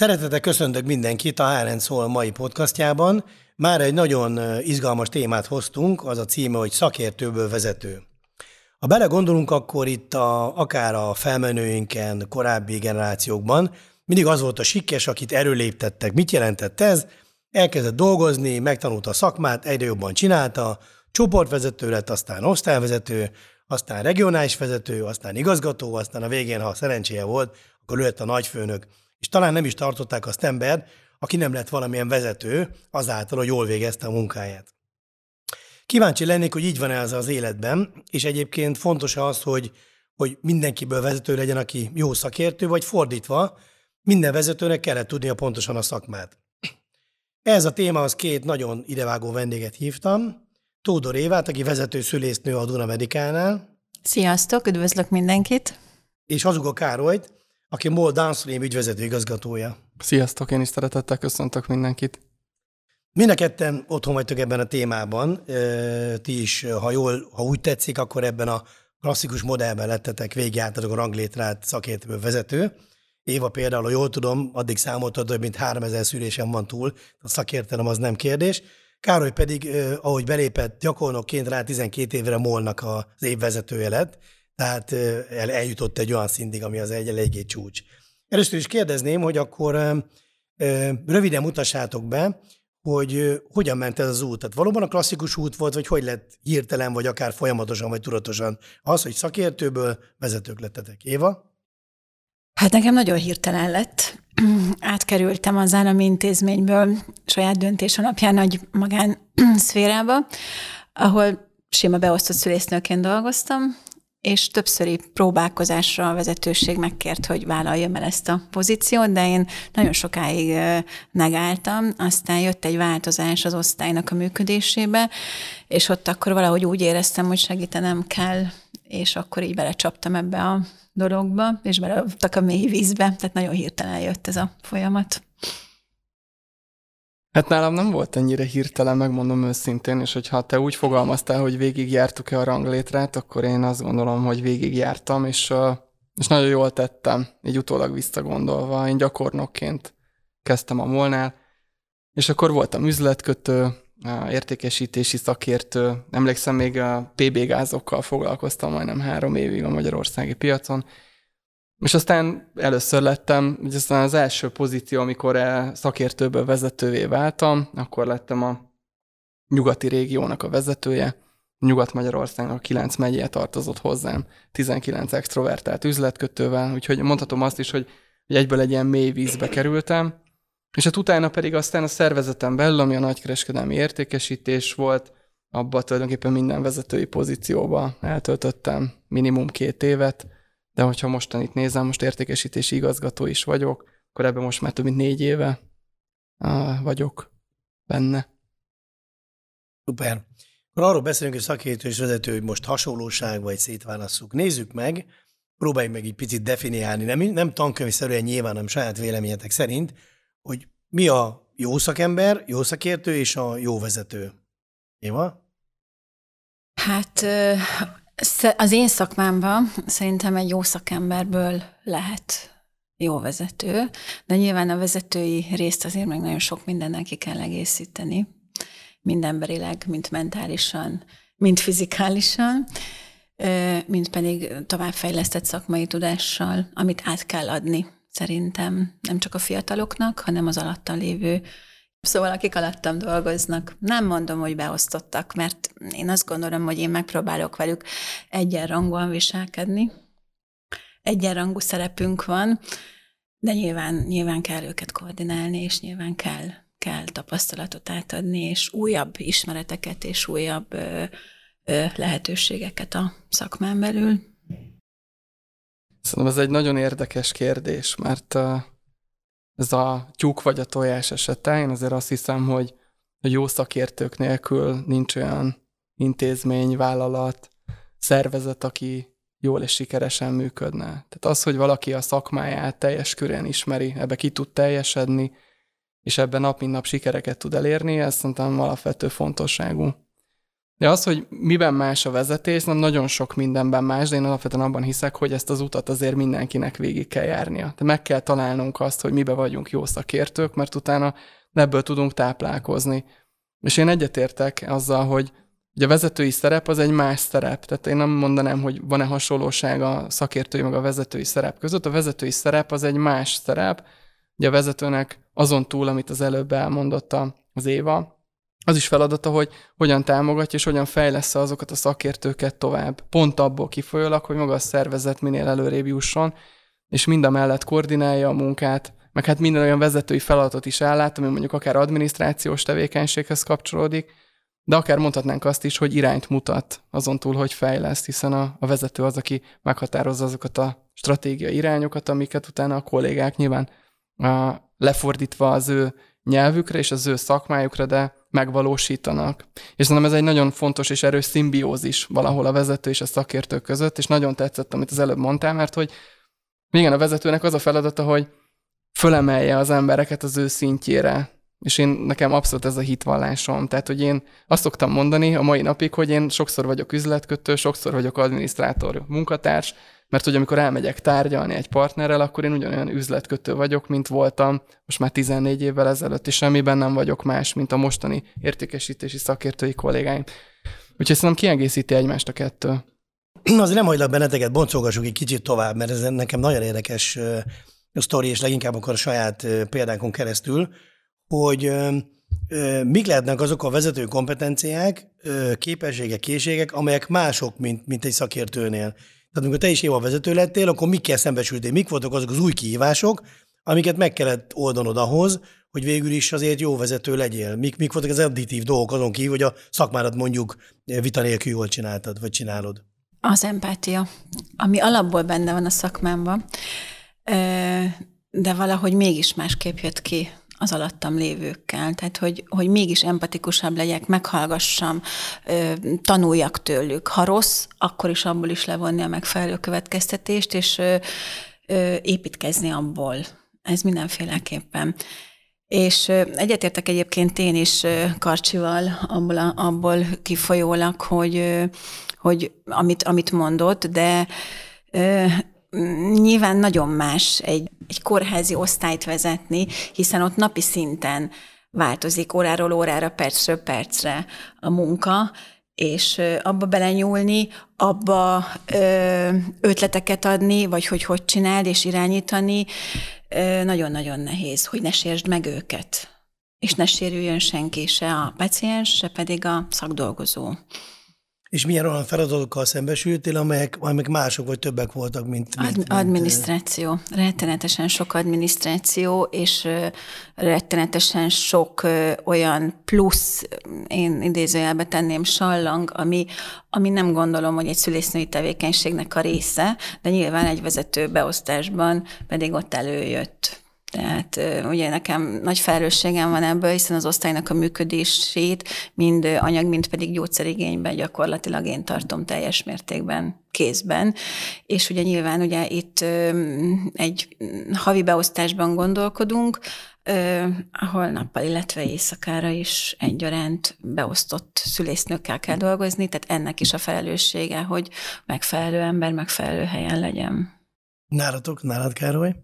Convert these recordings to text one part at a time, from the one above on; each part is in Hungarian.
Szeretettel köszöntök mindenkit a HRN Szól mai podcastjában. Már egy nagyon izgalmas témát hoztunk, az a címe, hogy szakértőből vezető. Ha belegondolunk, akkor itt a, akár a felmenőinken, korábbi generációkban mindig az volt a sikkes, akit erőléptettek. Mit jelentett ez? Elkezdett dolgozni, megtanulta a szakmát, egyre jobban csinálta, csoportvezető lett, aztán osztályvezető, aztán regionális vezető, aztán igazgató, aztán a végén, ha szerencséje volt, akkor ő a nagyfőnök és talán nem is tartották azt ember, aki nem lett valamilyen vezető, azáltal, hogy jól végezte a munkáját. Kíváncsi lennék, hogy így van-e az az életben, és egyébként fontos az, hogy, hogy mindenkiből vezető legyen, aki jó szakértő, vagy fordítva, minden vezetőnek kellett tudnia pontosan a szakmát. Ez a téma az két nagyon idevágó vendéget hívtam. Tódor Évát, aki vezető szülésznő a Duna Medikánál. Sziasztok, üdvözlök mindenkit! És Hazuga Károlyt, aki MOL Downstream ügyvezető igazgatója. Sziasztok, én is szeretettel köszöntök mindenkit. Mind a ketten otthon vagytok ebben a témában. Ti is, ha jól, ha úgy tetszik, akkor ebben a klasszikus modellben lettetek, végigjártatok a ranglétrát szakértőből vezető. Éva például, ha jól tudom, addig számoltad, több mint 3000 szülésen van túl, a szakértelem az nem kérdés. Károly pedig, ahogy belépett gyakornokként rá 12 évre molnak az évvezetője lett, tehát el, eljutott egy olyan szintig, ami az egy eléggé csúcs. Először is kérdezném, hogy akkor röviden mutassátok be, hogy hogyan ment ez az út. Tehát valóban a klasszikus út volt, vagy hogy lett hirtelen, vagy akár folyamatosan, vagy tudatosan az, hogy szakértőből vezetők lettetek. Éva? Hát nekem nagyon hirtelen lett. Átkerültem az állami intézményből saját döntés alapján nagy magán szférába, ahol sima beosztott szülésznőként dolgoztam, és többszöri próbálkozásra a vezetőség megkért, hogy vállaljam el ezt a pozíciót, de én nagyon sokáig megálltam, aztán jött egy változás az osztálynak a működésébe, és ott akkor valahogy úgy éreztem, hogy segítenem kell, és akkor így belecsaptam ebbe a dologba, és beleadtak a mély vízbe, tehát nagyon hirtelen jött ez a folyamat. Hát nálam nem volt ennyire hirtelen, megmondom őszintén, és hogyha te úgy fogalmaztál, hogy végigjártuk-e a ranglétrát, akkor én azt gondolom, hogy végigjártam, és, és nagyon jól tettem, így utólag visszagondolva. Én gyakornokként kezdtem a molnál, és akkor voltam üzletkötő, értékesítési szakértő, emlékszem még a PB gázokkal foglalkoztam majdnem három évig a magyarországi piacon, és aztán először lettem, ugye aztán az első pozíció, amikor szakértőből vezetővé váltam, akkor lettem a nyugati régiónak a vezetője. Nyugat-Magyarországnak a 9 megyéje tartozott hozzám, 19 extrovertált üzletkötővel, úgyhogy mondhatom azt is, hogy, hogy egyből egy ilyen mély vízbe kerültem, és hát utána pedig aztán a szervezetem belül, ami a nagykereskedelmi értékesítés volt, abba tulajdonképpen minden vezetői pozícióba eltöltöttem minimum két évet, de hogyha mostan itt nézem, most értékesítési igazgató is vagyok, akkor ebben most már több mint négy éve vagyok benne. Szuper. Akkor arról beszélünk, hogy szakértő és vezető, hogy most hasonlóság vagy szétválasszuk. Nézzük meg, próbáljuk meg egy picit definiálni, nem, nem tankönyvszerűen nyilván, nem saját véleményetek szerint, hogy mi a jó szakember, jó szakértő és a jó vezető. Éva? Hát az én szakmámban szerintem egy jó szakemberből lehet jó vezető, de nyilván a vezetői részt azért meg nagyon sok mindennel ki kell egészíteni, mind emberileg, mind mentálisan, mind fizikálisan, mind pedig továbbfejlesztett szakmai tudással, amit át kell adni szerintem nem csak a fiataloknak, hanem az alattan lévő Szóval akik alattam dolgoznak, nem mondom, hogy beosztottak, mert én azt gondolom, hogy én megpróbálok velük egyenrangúan viselkedni. Egyenrangú szerepünk van, de nyilván, nyilván kell őket koordinálni, és nyilván kell, kell tapasztalatot átadni, és újabb ismereteket, és újabb ö, ö, lehetőségeket a szakmán belül. Szerintem ez egy nagyon érdekes kérdés, mert ez a tyúk vagy a tojás esete. Én azért azt hiszem, hogy a jó szakértők nélkül nincs olyan intézmény, vállalat, szervezet, aki jól és sikeresen működne. Tehát az, hogy valaki a szakmáját teljes körén ismeri, ebbe ki tud teljesedni, és ebben nap mint nap sikereket tud elérni, ez szerintem alapvető fontosságú. De az, hogy miben más a vezetés, nem nagyon sok mindenben más, de én alapvetően abban hiszek, hogy ezt az utat azért mindenkinek végig kell járnia. De meg kell találnunk azt, hogy mibe vagyunk jó szakértők, mert utána ebből tudunk táplálkozni. És én egyetértek azzal, hogy Ugye a vezetői szerep az egy más szerep, tehát én nem mondanám, hogy van-e hasonlóság a szakértői meg a vezetői szerep között. A vezetői szerep az egy más szerep, ugye a vezetőnek azon túl, amit az előbb elmondott az Éva, az is feladata, hogy hogyan támogatja és hogyan fejlesz azokat a szakértőket tovább. Pont abból kifolyólag, hogy maga a szervezet minél előrébb jusson, és mind a mellett koordinálja a munkát, meg hát minden olyan vezetői feladatot is ellát, ami mondjuk akár adminisztrációs tevékenységhez kapcsolódik, de akár mondhatnánk azt is, hogy irányt mutat azon túl, hogy fejleszt, hiszen a, a vezető az, aki meghatározza azokat a stratégiai irányokat, amiket utána a kollégák nyilván a, lefordítva az ő nyelvükre és az ő szakmájukra, de megvalósítanak. És szerintem ez egy nagyon fontos és erős szimbiózis valahol a vezető és a szakértő között, és nagyon tetszett, amit az előbb mondtál, mert hogy igen, a vezetőnek az a feladata, hogy fölemelje az embereket az ő szintjére, és én nekem abszolút ez a hitvallásom. Tehát, hogy én azt szoktam mondani a mai napig, hogy én sokszor vagyok üzletkötő, sokszor vagyok adminisztrátor, munkatárs, mert hogy amikor elmegyek tárgyalni egy partnerrel, akkor én ugyanolyan üzletkötő vagyok, mint voltam most már 14 évvel ezelőtt, és semmiben nem vagyok más, mint a mostani értékesítési szakértői kollégáim. Úgyhogy szerintem kiegészíti egymást a kettő. Azért nem hagylak benneteket, boncolgassuk egy kicsit tovább, mert ez nekem nagyon érdekes sztori, és leginkább akkor a saját példánkon keresztül, hogy mik lehetnek azok a vezető kompetenciák, képességek, készségek, amelyek mások, mint, mint egy szakértőnél. Tehát amikor te is a vezető lettél, akkor mikkel szembesültél? Mik voltak azok az új kihívások, amiket meg kellett oldanod ahhoz, hogy végül is azért jó vezető legyél? Mik, mik voltak az additív dolgok azon kívül, hogy a szakmárat mondjuk vita nélkül jól csináltad, vagy csinálod? Az empátia, ami alapból benne van a szakmámban, de valahogy mégis másképp jött ki az alattam lévőkkel. Tehát, hogy, hogy mégis empatikusabb legyek, meghallgassam, tanuljak tőlük. Ha rossz, akkor is abból is levonni a megfelelő következtetést, és építkezni abból. Ez mindenféleképpen. És egyetértek egyébként én is Karcsival abból, abból kifolyólag, hogy, hogy amit, amit mondott, de nyilván nagyon más egy, egy kórházi osztályt vezetni, hiszen ott napi szinten változik óráról órára, percről percre a munka, és abba belenyúlni, abba ötleteket adni, vagy hogy hogy csináld és irányítani, nagyon-nagyon nehéz, hogy ne sértsd meg őket. És ne sérüljön senki, se a paciens, se pedig a szakdolgozó. És milyen olyan feladatokkal szembesültél, amelyek, amelyek mások vagy többek voltak, mint... mint, mint adminisztráció. Rettenetesen sok adminisztráció, és rettenetesen sok olyan plusz, én idézőjelbe tenném sallang, ami, ami nem gondolom, hogy egy szülésznői tevékenységnek a része, de nyilván egy vezető beosztásban pedig ott előjött. Tehát ugye nekem nagy felelősségem van ebből, hiszen az osztálynak a működését mind anyag, mind pedig gyógyszerigényben gyakorlatilag én tartom teljes mértékben kézben. És ugye nyilván ugye itt egy havi beosztásban gondolkodunk, ahol nappal, illetve éjszakára is egyaránt beosztott szülésznőkkel kell dolgozni, tehát ennek is a felelőssége, hogy megfelelő ember megfelelő helyen legyen. Nálatok, nálad Károly?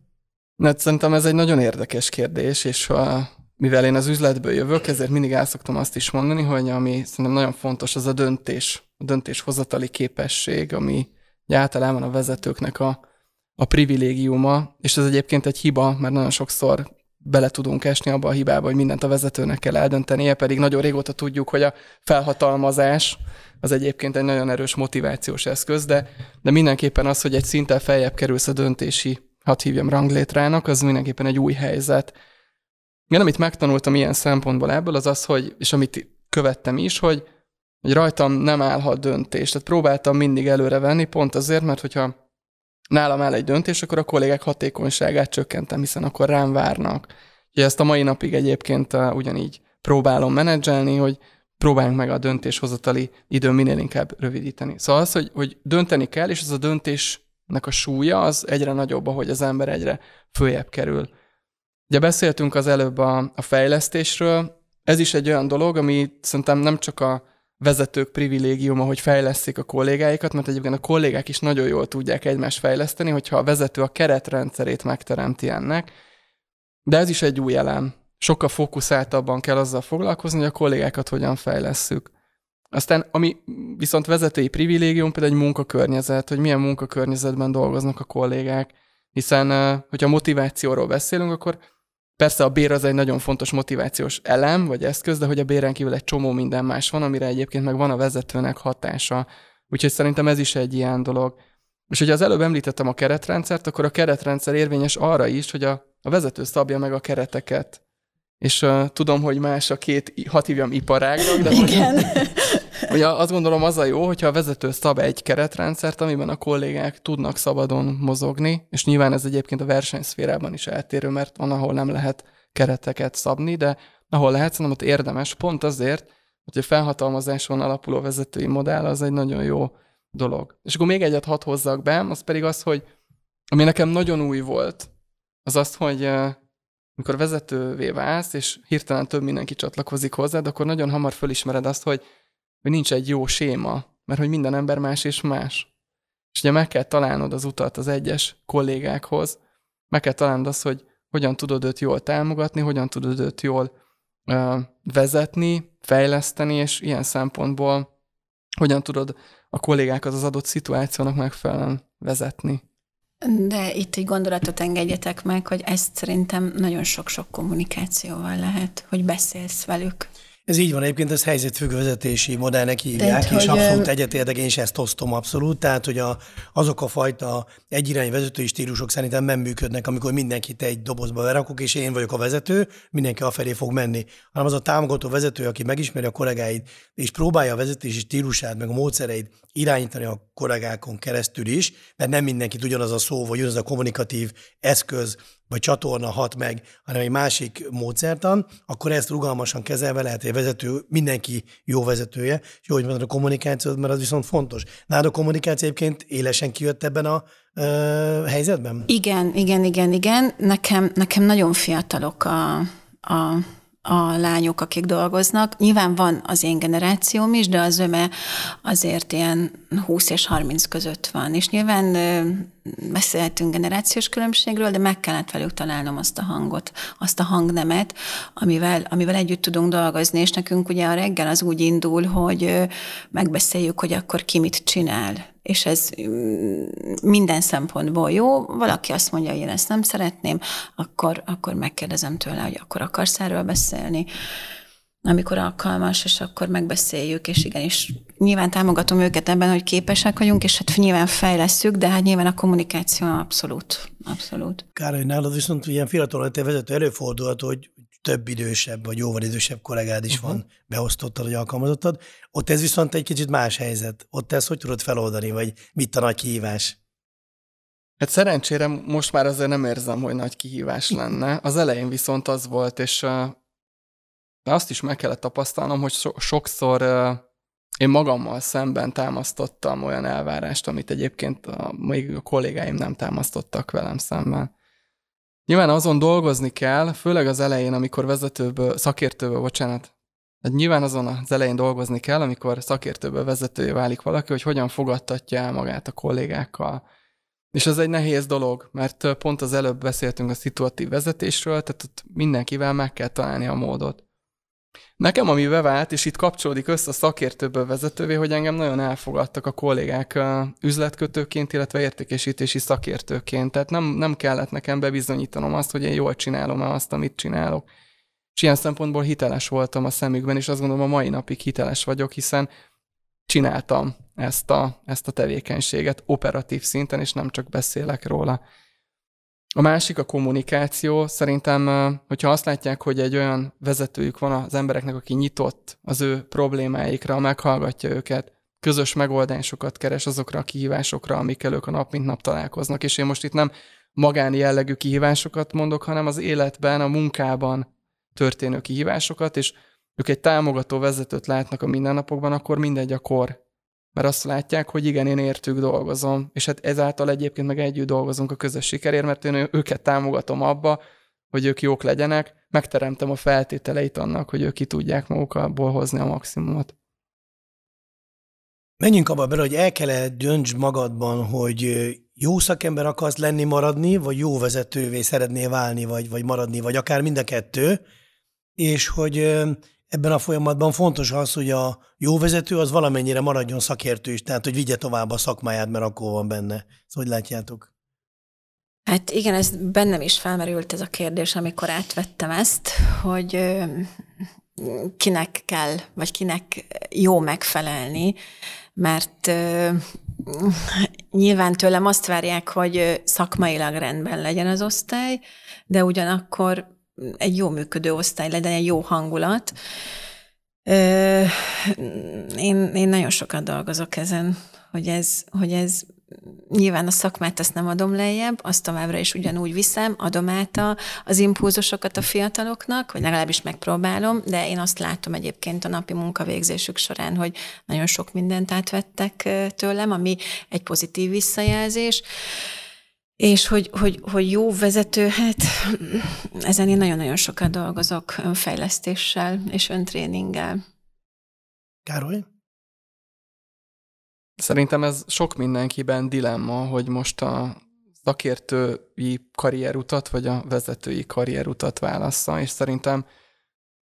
Hát szerintem ez egy nagyon érdekes kérdés, és ha, mivel én az üzletből jövök, ezért mindig el szoktam azt is mondani, hogy ami szerintem nagyon fontos, az a döntés, a döntéshozatali képesség, ami általában a vezetőknek a, a privilégiuma, és ez egyébként egy hiba, mert nagyon sokszor bele tudunk esni abba a hibába, hogy mindent a vezetőnek kell eldöntenie, pedig nagyon régóta tudjuk, hogy a felhatalmazás az egyébként egy nagyon erős motivációs eszköz, de, de mindenképpen az, hogy egy szinten feljebb kerülsz a döntési hadd hívjam ranglétrának, az mindenképpen egy új helyzet. Igen, amit megtanultam ilyen szempontból ebből, az az, hogy, és amit követtem is, hogy, hogy rajtam nem állhat döntés. Tehát próbáltam mindig előre venni, pont azért, mert hogyha nálam áll egy döntés, akkor a kollégák hatékonyságát csökkentem, hiszen akkor rám várnak. Ugye ezt a mai napig egyébként uh, ugyanígy próbálom menedzselni, hogy próbáljunk meg a döntéshozatali időn minél inkább rövidíteni. Szóval az, hogy, hogy dönteni kell, és ez a döntés nek a súlya az egyre nagyobb, ahogy az ember egyre följebb kerül. Ugye beszéltünk az előbb a, a fejlesztésről, ez is egy olyan dolog, ami szerintem nem csak a, vezetők privilégiuma, hogy fejleszték a kollégáikat, mert egyébként a kollégák is nagyon jól tudják egymást fejleszteni, hogyha a vezető a keretrendszerét megteremti ennek. De ez is egy új elem. Sokkal fókuszáltabban kell azzal foglalkozni, hogy a kollégákat hogyan fejlesszük. Aztán, ami viszont vezetői privilégium, például egy munkakörnyezet, hogy milyen munkakörnyezetben dolgoznak a kollégák, hiszen, hogyha motivációról beszélünk, akkor Persze a bér az egy nagyon fontos motivációs elem, vagy eszköz, de hogy a béren kívül egy csomó minden más van, amire egyébként meg van a vezetőnek hatása. Úgyhogy szerintem ez is egy ilyen dolog. És hogyha az előbb említettem a keretrendszert, akkor a keretrendszer érvényes arra is, hogy a, a vezető szabja meg a kereteket. És uh, tudom, hogy más a két, hat hívjam iparágnak, de Igen. Hogy, hogy azt gondolom az a jó, hogyha a vezető szab egy keretrendszert, amiben a kollégák tudnak szabadon mozogni, és nyilván ez egyébként a versenyszférában is eltérő, mert van, ahol nem lehet kereteket szabni, de ahol lehet, szerintem ott érdemes, pont azért, hogy a felhatalmazáson alapuló vezetői modell az egy nagyon jó dolog. És akkor még egyet hadd hozzak be, az pedig az, hogy ami nekem nagyon új volt, az az, hogy amikor vezetővé válsz, és hirtelen több mindenki csatlakozik hozzád, akkor nagyon hamar fölismered azt, hogy hogy nincs egy jó séma, mert hogy minden ember más és más. És ugye meg kell találnod az utat az egyes kollégákhoz, meg kell találnod azt, hogy hogyan tudod őt jól támogatni, hogyan tudod őt jól ö, vezetni, fejleszteni, és ilyen szempontból hogyan tudod a kollégákat az adott szituációnak megfelelően vezetni. De itt egy gondolatot engedjetek meg, hogy ezt szerintem nagyon sok-sok kommunikációval lehet, hogy beszélsz velük. Ez így van, egyébként ez helyzetfüggő vezetési modellnek hívják, Tehát, és hogy abszolút egyetértek, én is ezt osztom abszolút. Tehát, hogy a, azok a fajta egyirányú vezetői stílusok szerintem nem működnek, amikor mindenkit egy dobozba berakok, és én vagyok a vezető, mindenki afelé fog menni. Hanem az a támogató vezető, aki megismeri a kollégáit, és próbálja a vezetési stílusát, meg a módszereit irányítani a kollégákon keresztül is, mert nem mindenki ugyanaz a szó, vagy ugyanaz a kommunikatív eszköz, vagy csatorna hat meg, hanem egy másik módszertan, akkor ezt rugalmasan kezelve lehet, a vezető, mindenki jó vezetője, és jó, hogy mondod a kommunikációt, mert az viszont fontos. Nálad a kommunikáció egyébként élesen kijött ebben a ö, helyzetben? Igen, igen, igen, igen. Nekem, nekem nagyon fiatalok a, a a lányok, akik dolgoznak. Nyilván van az én generációm is, de az öme azért ilyen 20 és 30 között van. És nyilván beszélhetünk generációs különbségről, de meg kellett velük találnom azt a hangot, azt a hangnemet, amivel, amivel együtt tudunk dolgozni, és nekünk ugye a reggel az úgy indul, hogy megbeszéljük, hogy akkor ki mit csinál és ez mm, minden szempontból jó. Valaki azt mondja, hogy én ezt nem szeretném, akkor, akkor megkérdezem tőle, hogy akkor akarsz erről beszélni amikor alkalmas, és akkor megbeszéljük, és igenis nyilván támogatom őket ebben, hogy képesek vagyunk, és hát nyilván fejleszünk, de hát nyilván a kommunikáció abszolút, abszolút. Károly, nálad viszont ilyen fiatal vezető előfordulhat, hogy több idősebb, vagy jóval idősebb kollégád is uh-huh. van, beosztottad, vagy alkalmazottad. Ott ez viszont egy kicsit más helyzet. Ott ezt hogy tudod feloldani, vagy mit a nagy kihívás? Hát szerencsére most már azért nem érzem, hogy nagy kihívás lenne. Az elején viszont az volt, és de azt is meg kellett tapasztalnom, hogy so- sokszor én magammal szemben támasztottam olyan elvárást, amit egyébként a, még a kollégáim nem támasztottak velem szemben. Nyilván azon dolgozni kell, főleg az elején, amikor vezetőből, szakértőből, bocsánat, hát nyilván azon az elején dolgozni kell, amikor szakértőből vezetője válik valaki, hogy hogyan fogadtatja el magát a kollégákkal. És ez egy nehéz dolog, mert pont az előbb beszéltünk a szituatív vezetésről, tehát ott mindenkivel meg kell találni a módot. Nekem ami bevált, és itt kapcsolódik össze a szakértőből vezetővé, hogy engem nagyon elfogadtak a kollégák üzletkötőként, illetve értékesítési szakértőként. Tehát nem, nem kellett nekem bebizonyítanom azt, hogy én jól csinálom -e azt, amit csinálok. És ilyen szempontból hiteles voltam a szemükben, és azt gondolom a mai napig hiteles vagyok, hiszen csináltam ezt a, ezt a tevékenységet operatív szinten, és nem csak beszélek róla. A másik a kommunikáció. Szerintem, hogyha azt látják, hogy egy olyan vezetőjük van az embereknek, aki nyitott az ő problémáikra, meghallgatja őket, közös megoldásokat keres azokra a kihívásokra, amikkel ők a nap mint nap találkoznak. És én most itt nem magáni jellegű kihívásokat mondok, hanem az életben, a munkában történő kihívásokat, és ők egy támogató vezetőt látnak a mindennapokban, akkor mindegy a kor, mert azt látják, hogy igen, én értük dolgozom, és hát ezáltal egyébként meg együtt dolgozunk a közös sikerért, mert én őket támogatom abba, hogy ők jók legyenek, megteremtem a feltételeit annak, hogy ők ki tudják magukból hozni a maximumot. Menjünk abba bele, hogy el kell dönts magadban, hogy jó szakember akarsz lenni, maradni, vagy jó vezetővé szeretnél válni, vagy, vagy maradni, vagy akár mind a kettő, és hogy ebben a folyamatban fontos az, hogy a jó vezető az valamennyire maradjon szakértő is, tehát hogy vigye tovább a szakmáját, mert akkor van benne. Szóval hogy látjátok? Hát igen, ez bennem is felmerült ez a kérdés, amikor átvettem ezt, hogy kinek kell, vagy kinek jó megfelelni, mert nyilván tőlem azt várják, hogy szakmailag rendben legyen az osztály, de ugyanakkor egy jó működő osztály legyen, egy jó hangulat. Én, én nagyon sokat dolgozok ezen, hogy ez, hogy ez nyilván a szakmát ezt nem adom lejjebb, azt továbbra is ugyanúgy viszem, adom át a, az impulzusokat a fiataloknak, vagy legalábbis megpróbálom, de én azt látom egyébként a napi munkavégzésük során, hogy nagyon sok mindent átvettek tőlem, ami egy pozitív visszajelzés. És hogy, hogy, hogy jó vezető, hát ezen én nagyon-nagyon sokat dolgozok önfejlesztéssel és öntréninggel. Károly? Szerintem ez sok mindenkiben dilemma, hogy most a szakértői karrierutat, vagy a vezetői karrierutat válassza, és szerintem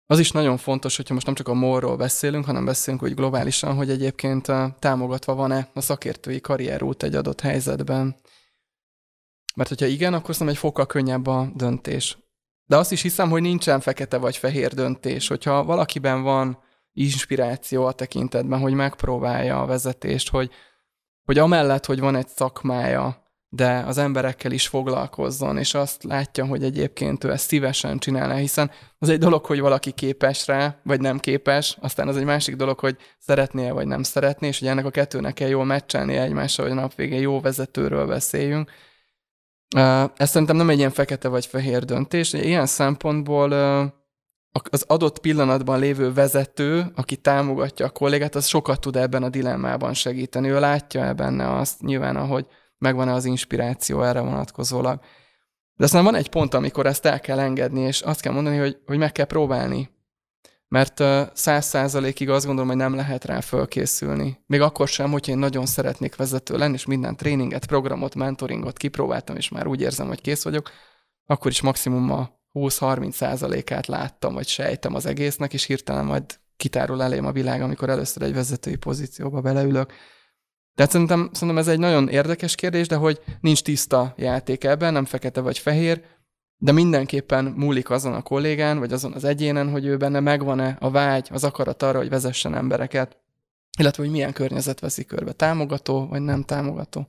az is nagyon fontos, hogyha most nem csak a morról beszélünk, hanem beszélünk úgy globálisan, hogy egyébként támogatva van-e a szakértői karrierút egy adott helyzetben. Mert hogyha igen, akkor szerintem egy fokkal könnyebb a döntés. De azt is hiszem, hogy nincsen fekete vagy fehér döntés. Hogyha valakiben van inspiráció a tekintetben, hogy megpróbálja a vezetést, hogy, hogy amellett, hogy van egy szakmája, de az emberekkel is foglalkozzon, és azt látja, hogy egyébként ő ezt szívesen csinálná, hiszen az egy dolog, hogy valaki képes rá, vagy nem képes, aztán az egy másik dolog, hogy szeretné vagy nem szeretné, és hogy ennek a kettőnek kell jól meccselni egymással, hogy a nap végén jó vezetőről beszéljünk. Ez szerintem nem egy ilyen fekete vagy fehér döntés. Ilyen szempontból az adott pillanatban lévő vezető, aki támogatja a kollégát, az sokat tud ebben a dilemmában segíteni. Ő látja benne azt nyilván, ahogy megvan-e az inspiráció erre vonatkozólag. De aztán van egy pont, amikor ezt el kell engedni, és azt kell mondani, hogy, hogy meg kell próbálni. Mert száz százalékig azt gondolom, hogy nem lehet rá fölkészülni. Még akkor sem, hogyha én nagyon szeretnék vezető lenni, és minden tréninget, programot, mentoringot kipróbáltam, és már úgy érzem, hogy kész vagyok, akkor is maximum a 20-30 százalékát láttam, vagy sejtem az egésznek, és hirtelen majd kitárul elém a világ, amikor először egy vezetői pozícióba beleülök. Tehát szerintem, szerintem ez egy nagyon érdekes kérdés, de hogy nincs tiszta játék ebben, nem fekete vagy fehér, de mindenképpen múlik azon a kollégán, vagy azon az egyénen, hogy ő benne megvan-e a vágy, az akarat arra, hogy vezessen embereket, illetve hogy milyen környezet veszi körbe, támogató vagy nem támogató.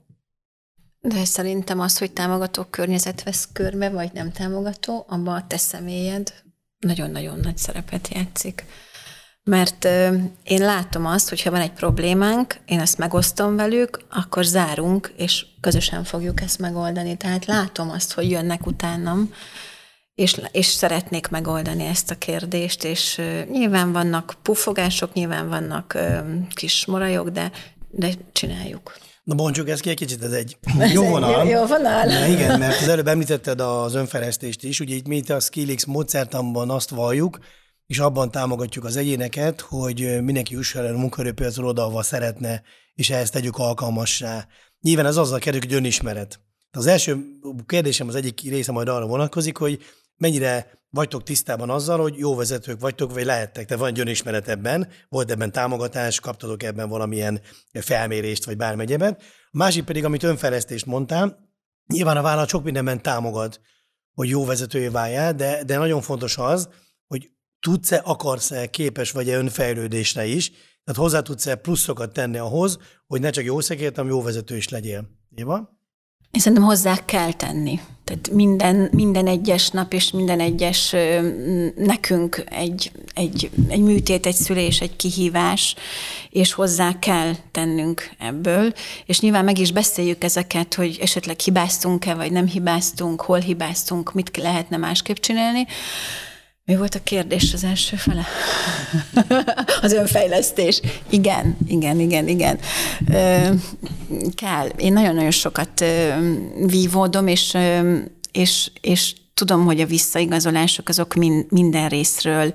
De szerintem az, hogy támogató környezet vesz körbe, vagy nem támogató, abban a te személyed nagyon-nagyon nagy szerepet játszik. Mert én látom azt, hogy ha van egy problémánk, én ezt megosztom velük, akkor zárunk, és közösen fogjuk ezt megoldani. Tehát látom azt, hogy jönnek utánam, és, és szeretnék megoldani ezt a kérdést, és ö, nyilván vannak puffogások, nyilván vannak ö, kis morajok, de, de csináljuk. Na bontsuk ezt ki egy kicsit, ez egy jó vonal. jó, jó vonal. Na igen, mert az előbb említetted az önfejlesztést is, ugye itt mi itt a Skillix módszertanban azt valljuk, és abban támogatjuk az egyéneket, hogy mindenki jusson el a munkaerőpiacról oda, ahova szeretne, és ehhez tegyük alkalmassá. Nyilván ez azzal kerül, hogy önismeret. Az első kérdésem az egyik része majd arra vonatkozik, hogy mennyire vagytok tisztában azzal, hogy jó vezetők vagytok, vagy lehettek, te van egy önismeret ebben, volt ebben támogatás, kaptatok ebben valamilyen felmérést, vagy bármi egyebet. A másik pedig, amit önfejlesztést mondtál, nyilván a vállalat sok mindenben támogat, hogy jó vezetője váljál, de, de nagyon fontos az, hogy tudsz-e, akarsz-e, képes vagy-e önfejlődésre is, tehát hozzá tudsz-e pluszokat tenni ahhoz, hogy ne csak jó szekért, hanem jó vezető is legyél. Éva? Én szerintem hozzá kell tenni. Tehát minden, minden egyes nap és minden egyes nekünk egy, egy, egy műtét, egy szülés, egy kihívás, és hozzá kell tennünk ebből. És nyilván meg is beszéljük ezeket, hogy esetleg hibáztunk-e, vagy nem hibáztunk, hol hibáztunk, mit lehetne másképp csinálni. Mi volt a kérdés az első fele? az önfejlesztés. Igen, igen, igen, igen. kell. Én nagyon-nagyon sokat vívódom, és, és, és tudom, hogy a visszaigazolások azok min, minden részről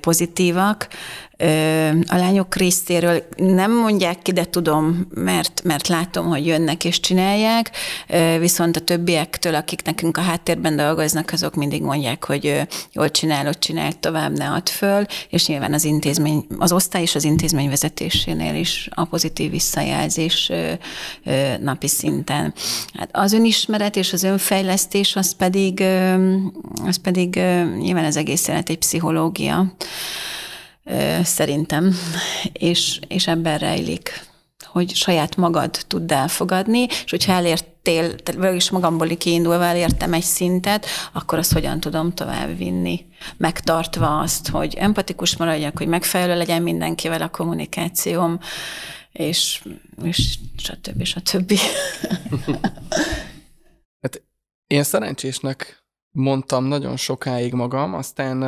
pozitívak. A lányok részéről nem mondják ki, de tudom, mert, mert látom, hogy jönnek és csinálják, viszont a többiektől, akik nekünk a háttérben dolgoznak, azok mindig mondják, hogy jól csinálod, csinál tovább, ne add föl, és nyilván az intézmény, az osztály és az intézmény vezetésénél is a pozitív visszajelzés napi szinten. Hát az önismeret és az önfejlesztés, az pedig, az pedig nyilván az egész élet egy pszichológia, szerintem, és, és ebben rejlik, hogy saját magad tudd elfogadni, és hogyha elértél, is magamból kiindulva elértem egy szintet, akkor azt hogyan tudom tovább vinni, megtartva azt, hogy empatikus maradjak, hogy megfelelő legyen mindenkivel a kommunikációm, és, és stb. stb. hát én szerencsésnek mondtam nagyon sokáig magam, aztán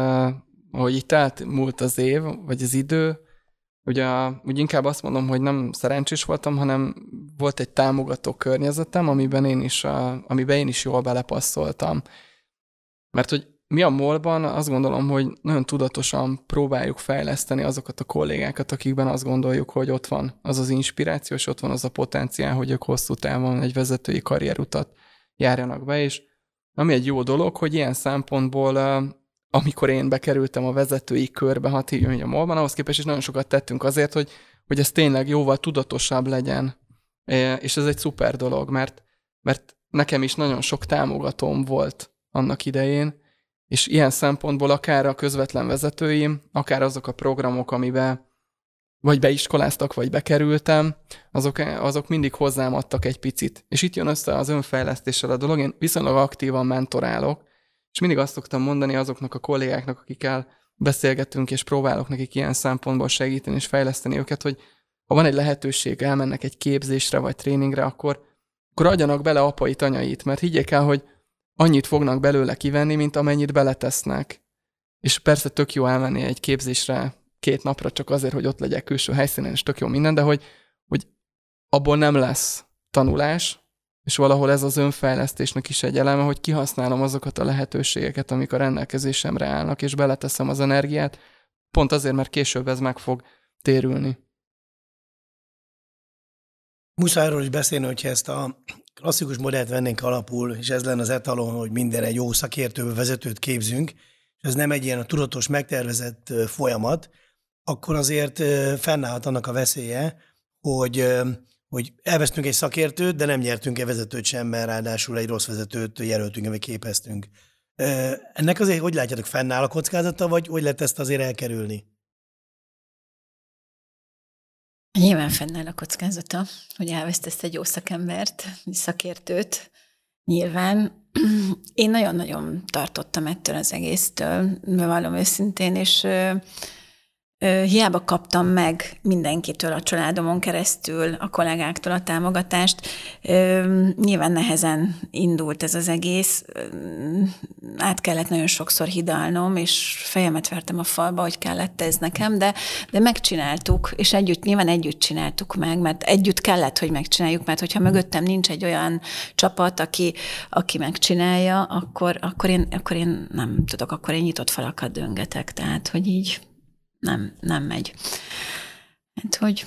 hogy itt elmúlt az év, vagy az idő, ugye úgy inkább azt mondom, hogy nem szerencsés voltam, hanem volt egy támogató környezetem, amiben én is, a, amiben én is jól belepasszoltam. Mert hogy mi a molban azt gondolom, hogy nagyon tudatosan próbáljuk fejleszteni azokat a kollégákat, akikben azt gondoljuk, hogy ott van az az inspiráció, és ott van az a potenciál, hogy ők hosszú távon egy vezetői karrierutat járjanak be, és ami egy jó dolog, hogy ilyen szempontból amikor én bekerültem a vezetői körbe, hat így a molban, ahhoz képest is nagyon sokat tettünk azért, hogy, hogy ez tényleg jóval tudatosabb legyen. És ez egy szuper dolog, mert, mert nekem is nagyon sok támogatóm volt annak idején, és ilyen szempontból akár a közvetlen vezetőim, akár azok a programok, amiben vagy beiskoláztak, vagy bekerültem, azok, azok mindig hozzám adtak egy picit. És itt jön össze az önfejlesztéssel a dolog. Én viszonylag aktívan mentorálok, és mindig azt szoktam mondani azoknak a kollégáknak, akikkel beszélgetünk, és próbálok nekik ilyen szempontból segíteni és fejleszteni őket, hogy ha van egy lehetőség, elmennek egy képzésre vagy tréningre, akkor, akkor adjanak bele apait, anyait, mert higgyék el, hogy annyit fognak belőle kivenni, mint amennyit beletesznek. És persze tök jó elmenni egy képzésre két napra csak azért, hogy ott legyek külső helyszínen, és tök jó minden, de hogy, hogy abból nem lesz tanulás, és valahol ez az önfejlesztésnek is egy eleme, hogy kihasználom azokat a lehetőségeket, amik a rendelkezésemre állnak, és beleteszem az energiát, pont azért, mert később ez meg fog térülni. Muszájról is beszélni, hogyha ezt a klasszikus modellt vennénk alapul, és ez lenne az etalon, hogy minden egy jó szakértő vezetőt képzünk, és ez nem egy ilyen tudatos, megtervezett folyamat, akkor azért fennállhat annak a veszélye, hogy hogy elvesztünk egy szakértőt, de nem nyertünk egy vezetőt sem, mert ráadásul egy rossz vezetőt jelöltünk, vagy képeztünk. Ennek azért hogy látjátok, fennáll a kockázata, vagy hogy lehet ezt azért elkerülni? Nyilván fennáll a kockázata, hogy elvesztesz egy jó szakembert, szakértőt. Nyilván én nagyon-nagyon tartottam ettől az egésztől, bevallom őszintén, és Hiába kaptam meg mindenkitől a családomon keresztül, a kollégáktól a támogatást. Nyilván nehezen indult ez az egész. Át kellett nagyon sokszor hidalnom, és fejemet vertem a falba, hogy kellett ez nekem, de, de megcsináltuk, és együtt, nyilván együtt csináltuk meg, mert együtt kellett, hogy megcsináljuk, mert hogyha mögöttem nincs egy olyan csapat, aki, aki megcsinálja, akkor, akkor, én, akkor én nem tudok, akkor én nyitott falakat döngetek. Tehát, hogy így nem, nem megy. Hát, hogy...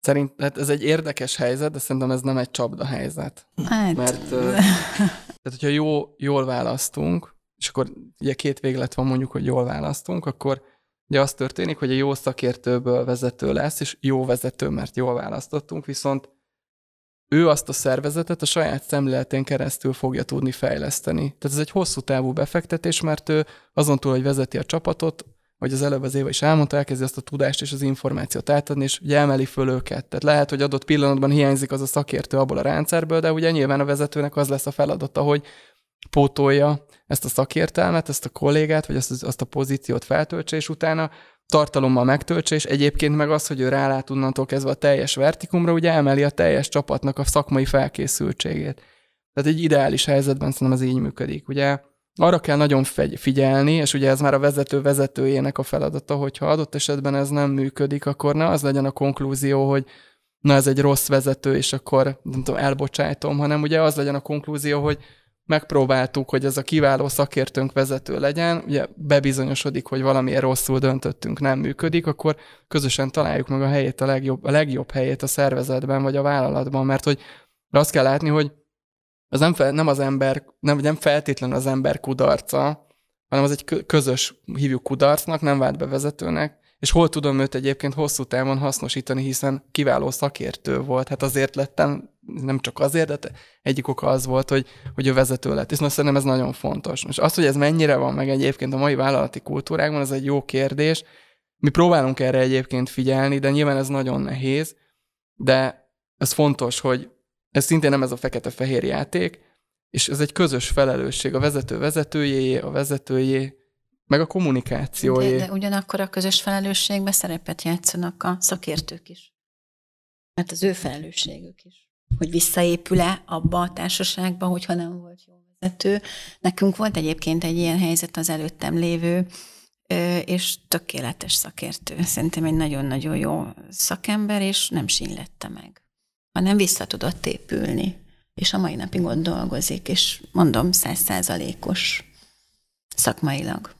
Szerint, hát ez egy érdekes helyzet, de szerintem ez nem egy csapda helyzet. Hát... Mert tehát, hogyha jó, jól választunk, és akkor ugye két véglet van mondjuk, hogy jól választunk, akkor ugye az történik, hogy a jó szakértőből vezető lesz, és jó vezető, mert jól választottunk, viszont ő azt a szervezetet a saját szemléletén keresztül fogja tudni fejleszteni. Tehát ez egy hosszú távú befektetés, mert ő azon túl, hogy vezeti a csapatot, vagy az előbb az Éva is elmondta, elkezdi azt a tudást és az információt átadni, és ugye emeli föl őket. Tehát lehet, hogy adott pillanatban hiányzik az a szakértő abból a rendszerből, de ugye nyilván a vezetőnek az lesz a feladata, hogy pótolja ezt a szakértelmet, ezt a kollégát, vagy azt, azt a pozíciót feltöltse, és utána tartalommal megtöltse, és egyébként meg az, hogy ő rálát onnantól kezdve a teljes vertikumra, ugye emeli a teljes csapatnak a szakmai felkészültségét. Tehát egy ideális helyzetben szerintem ez így működik. Ugye arra kell nagyon figyelni, és ugye ez már a vezető vezetőjének a feladata, hogyha adott esetben ez nem működik, akkor ne az legyen a konklúzió, hogy na ez egy rossz vezető, és akkor nem tudom, elbocsájtom, hanem ugye az legyen a konklúzió, hogy megpróbáltuk, hogy ez a kiváló szakértőnk vezető legyen, ugye bebizonyosodik, hogy valamiért rosszul döntöttünk, nem működik, akkor közösen találjuk meg a helyét, a legjobb, a legjobb helyét a szervezetben vagy a vállalatban, mert hogy azt kell látni, hogy az nem, fel, nem az ember, nem, nem feltétlenül az ember kudarca, hanem az egy közös, hívjuk kudarcnak, nem vált be vezetőnek, és hol tudom őt egyébként hosszú távon hasznosítani, hiszen kiváló szakértő volt. Hát azért lettem, nem csak azért, de egyik oka az volt, hogy, hogy ő vezető lett. És szerintem ez nagyon fontos. És az, hogy ez mennyire van meg egyébként a mai vállalati kultúrákban, ez egy jó kérdés. Mi próbálunk erre egyébként figyelni, de nyilván ez nagyon nehéz, de ez fontos, hogy ez szintén nem ez a fekete-fehér játék, és ez egy közös felelősség a vezető vezetőjé, a vezetőjé, meg a kommunikációjé. De, de ugyanakkor a közös felelősségbe szerepet játszanak a szakértők is. Mert az ő felelősségük is. Hogy visszaépül-e abba a társaságba, hogyha nem volt jó vezető. Nekünk volt egyébként egy ilyen helyzet az előttem lévő, és tökéletes szakértő. Szerintem egy nagyon-nagyon jó szakember, és nem sínlette meg, hanem vissza tudott épülni. És a mai napig ott dolgozik, és mondom, százszázalékos szakmailag.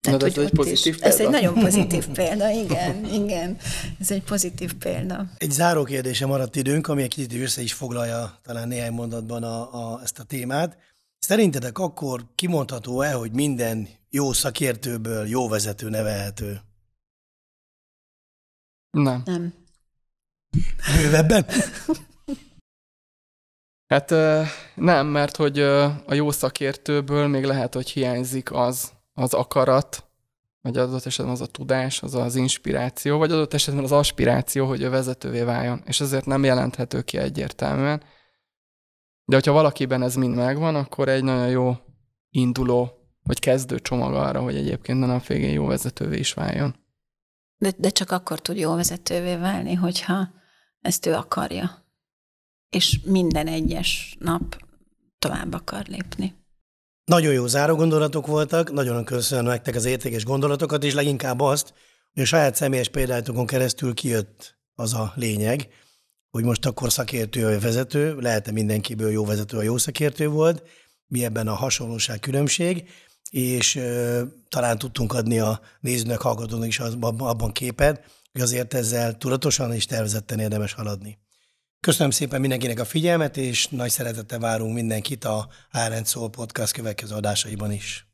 Tehát, ez egy pozitív is, példa. Ez egy nagyon pozitív példa, igen, igen. Ez egy pozitív példa. Egy záró kérdése maradt időnk, ami egy kicsit össze is foglalja talán néhány mondatban a, a, ezt a témát. Szerintetek akkor kimondható-e, hogy minden jó szakértőből jó vezető nevelhető? Nem. Nem. Bővebben? Hát nem, mert hogy a jó szakértőből még lehet, hogy hiányzik az, az akarat, vagy adott esetben az a tudás, az az inspiráció, vagy adott esetben az aspiráció, hogy ő vezetővé váljon. És ezért nem jelenthető ki egyértelműen. De hogyha valakiben ez mind megvan, akkor egy nagyon jó induló, vagy kezdő csomag arra, hogy egyébként a nap végén jó vezetővé is váljon. De, de csak akkor tud jó vezetővé válni, hogyha ezt ő akarja. És minden egyes nap tovább akar lépni. Nagyon jó záró gondolatok voltak, nagyon köszönöm nektek az értékes gondolatokat, és leginkább azt, hogy a saját személyes példátokon keresztül kijött az a lényeg, hogy most akkor szakértő vagy vezető, lehet-e mindenkiből jó vezető, a jó szakértő volt, mi ebben a hasonlóság különbség, és ö, talán tudtunk adni a nézőnek, hallgatónak is abban képet, hogy azért ezzel tudatosan és tervezetten érdemes haladni. Köszönöm szépen mindenkinek a figyelmet, és nagy szeretettel várunk mindenkit a Árend Szól Podcast következő adásaiban is.